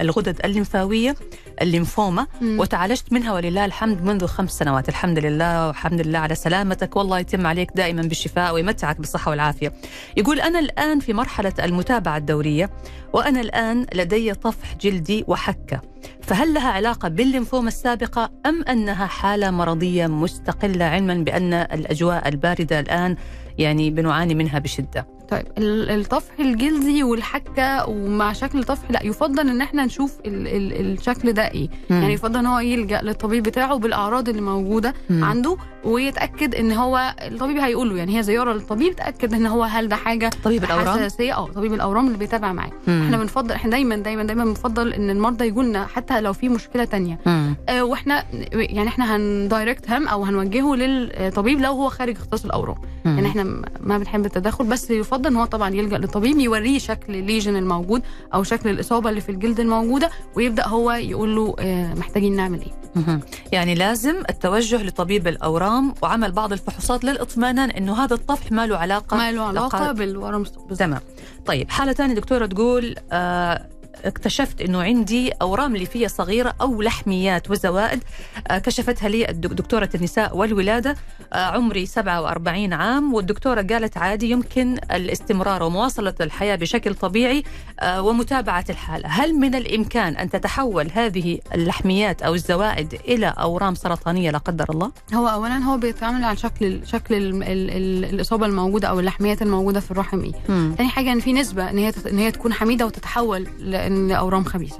الغدد الليمفاوية الليمفوما. وتعالجت منها ولله الحمد منذ خمس سنوات. الحمد لله والحمد لله على سلامتك. والله يتم عليك دائما بالشفاء ويمتعك بالصحة والعافية. يقول أنا الآن في مرحلة المتابعة الدورية وأنا الآن لدي طفح جلدي وحكة. فهل لها علاقة بالليمفوما السابقة أم أنها حالة مرضية مستقلة؟ علما بأن الأجواء الباردة الآن يعني بنعاني منها بشدة. طيب الطفح الجلدي والحكة ومع شكل الطفح لا يفضل إن إحنا نشوف ال ال الشكل ده إيه مم. يعني يفضل إن هو يلجأ للطبيب بتاعه بالأعراض اللي موجودة مم. عنده ويتأكد إن هو الطبيب هيقول له يعني هي زيارة للطبيب تأكد إن هو هل ده حاجة طبيب الأورام حساسيه آه طبيب الأورام اللي بيتابع معاه. إحنا بنفضل إحنا دايما دايما دايما بنفضل إن المرضى يجوا لنا حتى لو في مشكلة تانية مم. آه وإحنا يعني إحنا هندايركت هم أو هنوجهه للطبيب لو هو خارج اختصاص الأورام مم. يعني إحنا ما بنحب التدخل بس يفضل إن هو طبعا يلجأ للطبيب يوريه شكل الليجن الموجود أو شكل الإصابة اللي في الجلد الموجودة ويبدأ هو يقول له آه، محتاجين نعمل إيه. يعني لازم التوجه لطبيب الأورام وعمل بعض الفحوصات للإطمئنان أنه هذا الطفح ما له علاقة ما له علاقة بالورم. تمام. طيب حالة ثانية دكتورة تقول آه اكتشفت إنه عندي أورام ليفية صغيرة أو لحميات وزوائد آه كشفتها لي دكتورة النساء والولادة آه عمري 47 عام والدكتورة قالت عادي يمكن الاستمرار ومواصلة الحياة بشكل طبيعي آه ومتابعة الحالة، هل من الإمكان أن تتحول هذه اللحميات أو الزوائد إلى أورام سرطانية لا قدر الله؟ هو اولا هو بيتعامل على شكل شكل ال ال ال الإصابة الموجودة أو اللحميات الموجودة في الرحم إيه مم. تاني حاجة إن في نسبة إن هي إن هي تكون حميدة وتتحول ل- لاورام خبيثة.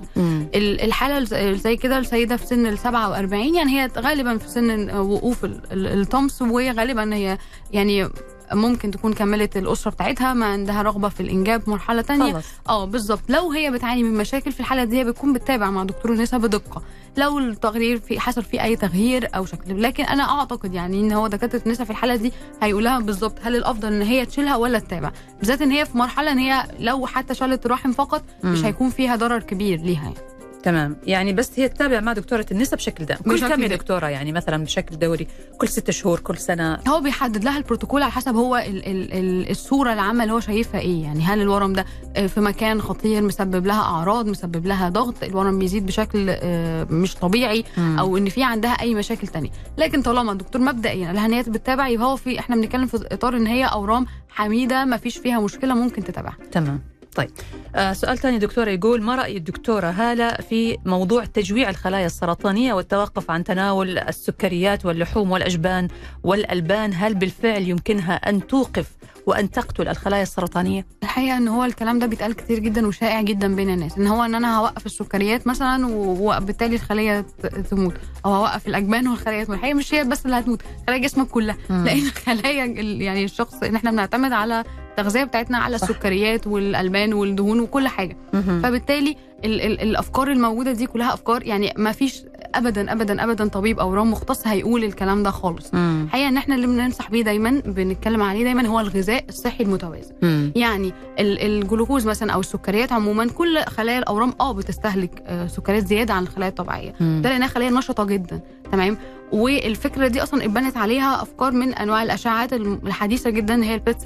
الحالة زي كده السيدة في سن ال 47 يعني هي غالبا في سن وقوف ال- ال- الطمس وهي غالبا هي يعني ممكن تكون كملت الأسرة بتاعتها ما عندها رغبة في الإنجاب مرحلة تانية. آه بالظبط. لو هي بتعاني من مشاكل في الحالة دي هي بتكون بتتابع مع دكتور النساء بدقة. لو التغيير في حصل فيه أي تغيير أو شكل. لكن أنا أعتقد يعني إن هو دكاترة النساء في الحالة دي هيقولها بالظبط هل الأفضل إن هي تشيلها ولا تتابع؟ بالذات إن هي في مرحلة إن هي لو حتى شالت الرحم فقط مش. هيكون فيها ضرر كبير ليها يعني. تمام. يعني بس هي تتابع مع دكتورة النساء بشكل دائم. كل كم يا. دكتورة؟ يعني مثلا بشكل دوري. كل ست شهور كل سنة. هو بيحدد لها البروتوكول على حسب هو ال ال ال الصورة العامة اللي هو شايفها إيه. يعني هل الورم ده آه، في مكان خطير مسبب لها أعراض مسبب لها ضغط الورم بيزيد بشكل آه، مش طبيعي. أو إن في عندها أي مشاكل تانية. لكن طالما الدكتور مبدئيا قال لها إن هي بتتابع يبقى هو في إحنا بنتكلم في إطار إن هي أورام حميدة ما فيش فيها مشكلة ممكن تتابعها. تمام. طيب. آه سؤال ثاني دكتورة يقول ما رأي الدكتورة هالة في موضوع تجويع الخلايا السرطانية والتوقف عن تناول السكريات واللحوم والأجبان والألبان؟ هل بالفعل يمكنها أن توقف وأن تقتل الخلايا السرطانية؟ الحقيقة إن هو الكلام ده بيتقال كتير جدا وشائع جدا بين الناس إن هو إن أنا هوقف السكريات مثلا وبالتالي الخلية تموت أو هوقف الاجبان والخلايا تموت الحقيقة مش هي بس اللي هتموت خلايا جسمك كلها مم. لأن الخلايا ال- يعني الشخص إن إحنا بنعتمد على التغذية بتاعتنا على صح. السكريات والألبان والدهون وكل حاجة مهم. فبالتالي ال ال الأفكار الموجودة دي كلها أفكار يعني ما فيش ابدا ابدا ابدا طبيب اورام مختص هيقول الكلام ده خالص. الحقيقة إن إحنا اللي بننصح بيه دايما بنتكلم عليه دايما هو الغذاء الصحي المتوازن مم. يعني ال- الجلوكوز مثلا أو السكريات عموما كل خلايا الأورام آه بتستهلك آه، سكريات زيادة عن الخلايا الطبيعية مم. ده لأنها خلايا نشطة جدا تمام والفكرة دي أصلا اتبنت عليها أفكار من أنواع الاشعاعات الحديثة جدا هي البيت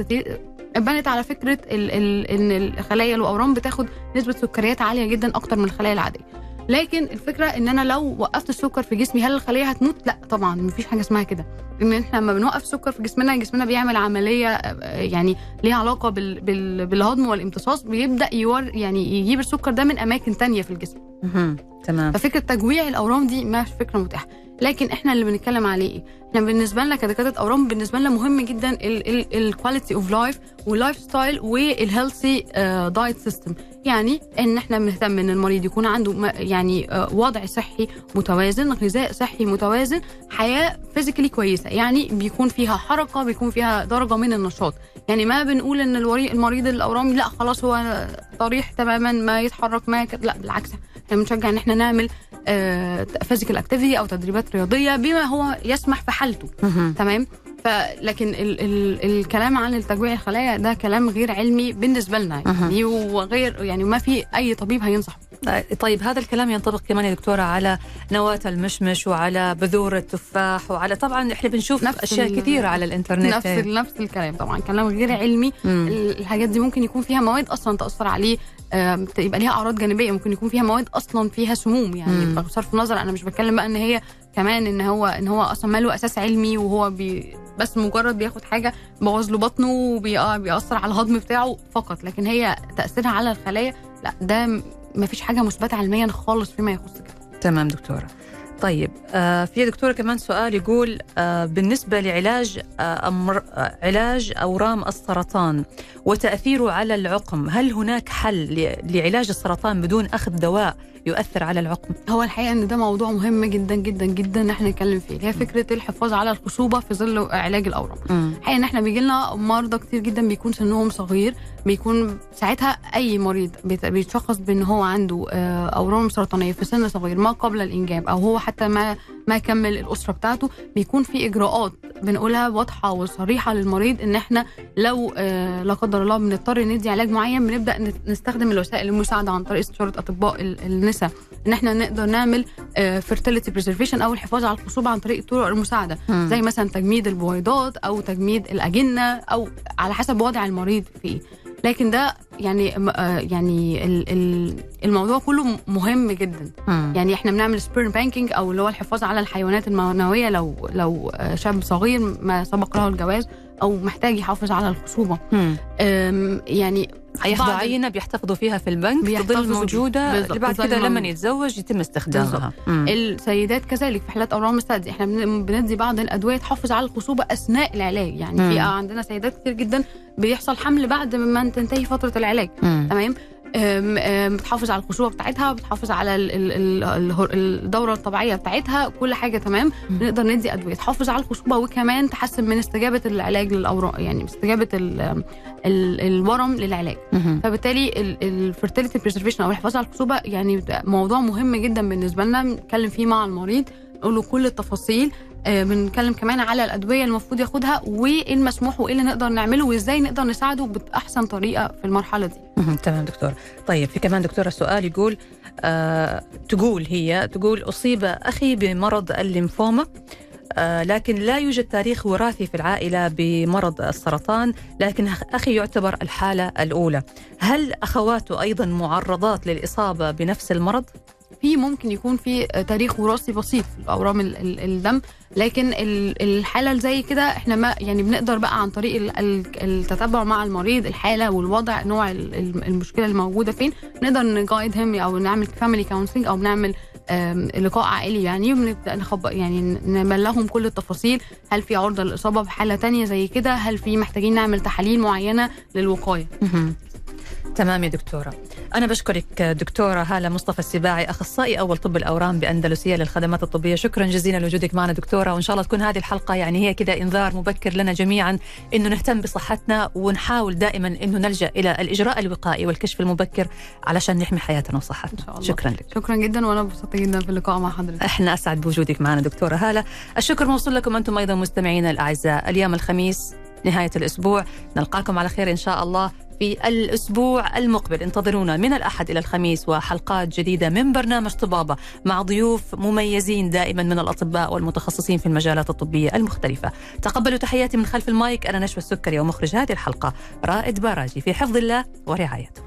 اتبنت على فكرة ال ال إن الخلايا الأورام بتاخد نسبة سكريات عالية جدا أكتر من الخلايا العادية. لكن الفكرة إن أنا لو وقفت السكر في جسمي هل الخليه هتموت؟ لا طبعا مفيش حاجة اسمها كده. إن إحنا لما بنوقف السكر في جسمنا جسمنا بيعمل عملية آه، يعني ليها علاقة بال بال بالهضم والامتصاص بيبدأ يور يعني يجيب السكر ده من أماكن تانية في الجسم. تمام. ففكرة تجويع الأورام دي مش فكرة متاحة. لكن إحنا اللي بنتكلم عليه إيه؟ إحنا بالنسبة لنا كدكاترة أورام بالنسبة لنا مهم جدا ال quality of life وال lifestyle وال healthy diet system يعني إن إحنا بنهتم إن المريض يكون عنده يعني آه، وضع صحي متوازن غذاء صحي متوازن حياة physically كويسة. يعني بيكون فيها حركة بيكون فيها درجة من النشاط. يعني ما بنقول إن المريض الأورامي لأ خلاص هو طريح تماما ما يتحرك ما لأ بالعكس. بنشجع إن إحنا نعمل physical activity أو تدريبات رياضية بما هو يسمح في حالته. تمام؟ فلكن ال ال الكلام عن التجويع الخلايا ده كلام غير علمي بالنسبة لنا يعني. وغير يعني ما في أي طبيب هينصح آه، طيب هذا الكلام ينطبق كمان يا دكتورة على نواة المشمش وعلى بذور التفاح وعلى طبعا إحنا بنشوف نفس أشياء كثيرة على الإنترنت. نفس نفس الكلام طبعا كلام غير علمي. ال- الحاجات دي ممكن يكون فيها مواد أصلا تأثر عليه. يبقى ليها أعراض جانبية ممكن يكون فيها مواد أصلا فيها سموم. يعني. بصرف النظر أنا مش بتكلم بقى إن هي كمان إن هو إن هو أصلا ما له أساس علمي وهو بي بس مجرد بياخد حاجة بوظ له بطنه وبيأثر على الهضم بتاعه فقط. لكن هي تأثيرها على الخلايا لا ده ما فيش حاجة مثبتة علميا خالص فيما يخص كده. تمام دكتورة. طيب آه في يا دكتورة كمان سؤال يقول آه بالنسبة لعلاج آه أمر علاج أورام السرطان وتأثيره على العقم هل هناك حل لعلاج السرطان بدون أخذ دواء يؤثر على العقم؟ هو الحقيقة إن ده موضوع مهم جدا جدا جدا إن إحنا نتكلم فيه. هي فكرة الحفاظ على الخصوبة في ظل علاج الأورام. الحقيقة إن إحنا بيجي لنا مرضى كتير جدا بيكون سنهم صغير بيكون ساعتها أي مريض بيت- بيتشخص بإن هو عنده آه، أورام سرطانية في سن صغير ما قبل الإنجاب أو هو حتى ما ما كمل الأسرة بتاعته بيكون في إجراءات بنقولها واضحة وصريحة للمريض إن إحنا لو آه، لا قدر الله بنضطر ندي علاج معين بنبدأ نستخدم الوسائل المساعدة عن طريق استشارة أطباء ال- النساء إن إحنا نقدر نعمل fertility preservation أو الحفاظ على الخصوبه عن طريق الطرق المساعدة. زي مثلا تجميد البويضات أو تجميد الأجنة أو على حسب وضع المريض فيه. لكن ده يعني آه يعني ال- ال- الموضوع كله مهم جدا. يعني إحنا بنعمل sperm banking أو اللي هو الحفاظ على الحيوانات المنويه لو لو آه، شاب صغير ما سبق له الجواز أو محتاج يحافظ على الخصوبة. يعني هياخذوا بعض- عينة بيحتفظوا فيها في البنك تظل موجودة بعد كده لما. يتزوج يتم استخدامها. السيدات كذلك في حالات أورام الثدي إحنا بن- بندي بعض الأدوية تحافظ على الخصوبة أثناء العلاج يعني. في عندنا سيدات كتير جدا بيحصل حمل بعد ما تنتهي فترة العلاج. تمام بتحافظ على الخصوبه بتاعتها بتحافظ على الدورة الطبيعية بتاعتها كل حاجة تمام. نقدر ندي أدوية تحافظ على الخصوبه وكمان تحسن من استجابة العلاج للاورام يعني استجابة ال- ال- الورم للعلاج. فبالتالي ال fertility preservation أو الحفاظ على الخصوبه يعني موضوع مهم جدا بالنسبة لنا نتكلم فيه مع المريض نقول له كل التفاصيل بنتكلم كمان على الأدوية المفروض ياخدها وإيه المسموح وإيه اللي نقدر نعمله وإزاي نقدر نساعده بأحسن طريقة في المرحلة دي. تمام دكتور طيب في كمان دكتورة سؤال يقول آه تقول هي تقول أصيب أخي بمرض الليمفوما آه لكن لا يوجد تاريخ وراثي في العائلة بمرض السرطان لكن أخ- أخي يعتبر الحالة الأولى هل أخواته أيضا معرضات للإصابة بنفس المرض؟ في ممكن يكون في تاريخ وراثي بسيط في اورام ال- ال- الدم لكن ال- الحالة زي كده إحنا ما يعني بنقدر بقى عن طريق ال- ال- التتبع مع المريض الحالة والوضع نوع ال- ال- المشكلة اللي موجودة فين نقدر ن guide هم أو نعمل family counseling أو بنعمل آم، لقاء عائلي يعني وبنبدا نخبر يعني نبلغهم كل التفاصيل هل في عرضة للإصابة بحالة تانية زي كده هل في محتاجين نعمل تحاليل معينة للوقاية. تمام يا دكتورة. أنا بشكرك دكتورة هالة مصطفى السباعي أخصائي أول طب الأورام بأندلسية للخدمات الطبية. شكرا جزيلا لوجودك معنا دكتورة وإن شاء الله تكون هذه الحلقة يعني هي كذا إنذار مبكر لنا جميعا إنه نهتم بصحتنا ونحاول دائما إنه نلجأ إلى الإجراء الوقائي والكشف المبكر علشان نحمي حياتنا وصحتنا. شكرا لك. شكرا جدا وأنا انبسطت جدا في اللقاء مع حضرتك. أحنا أسعد بوجودك معنا دكتورة هالة. الشكر موصول لكم أنتم أيضا مستمعينا الأعزاء. اليوم الخميس نهاية الأسبوع. نلقاكم على خير إن شاء الله في الأسبوع المقبل. انتظرونا من الأحد إلى الخميس وحلقات جديدة من برنامج طبابة مع ضيوف مميزين دائما من الأطباء والمتخصصين في المجالات الطبية المختلفة. تقبلوا تحياتي من خلف المايك. أنا نشوى السكري ومخرج هذه الحلقة رائد باراجي في حفظ الله ورعايته.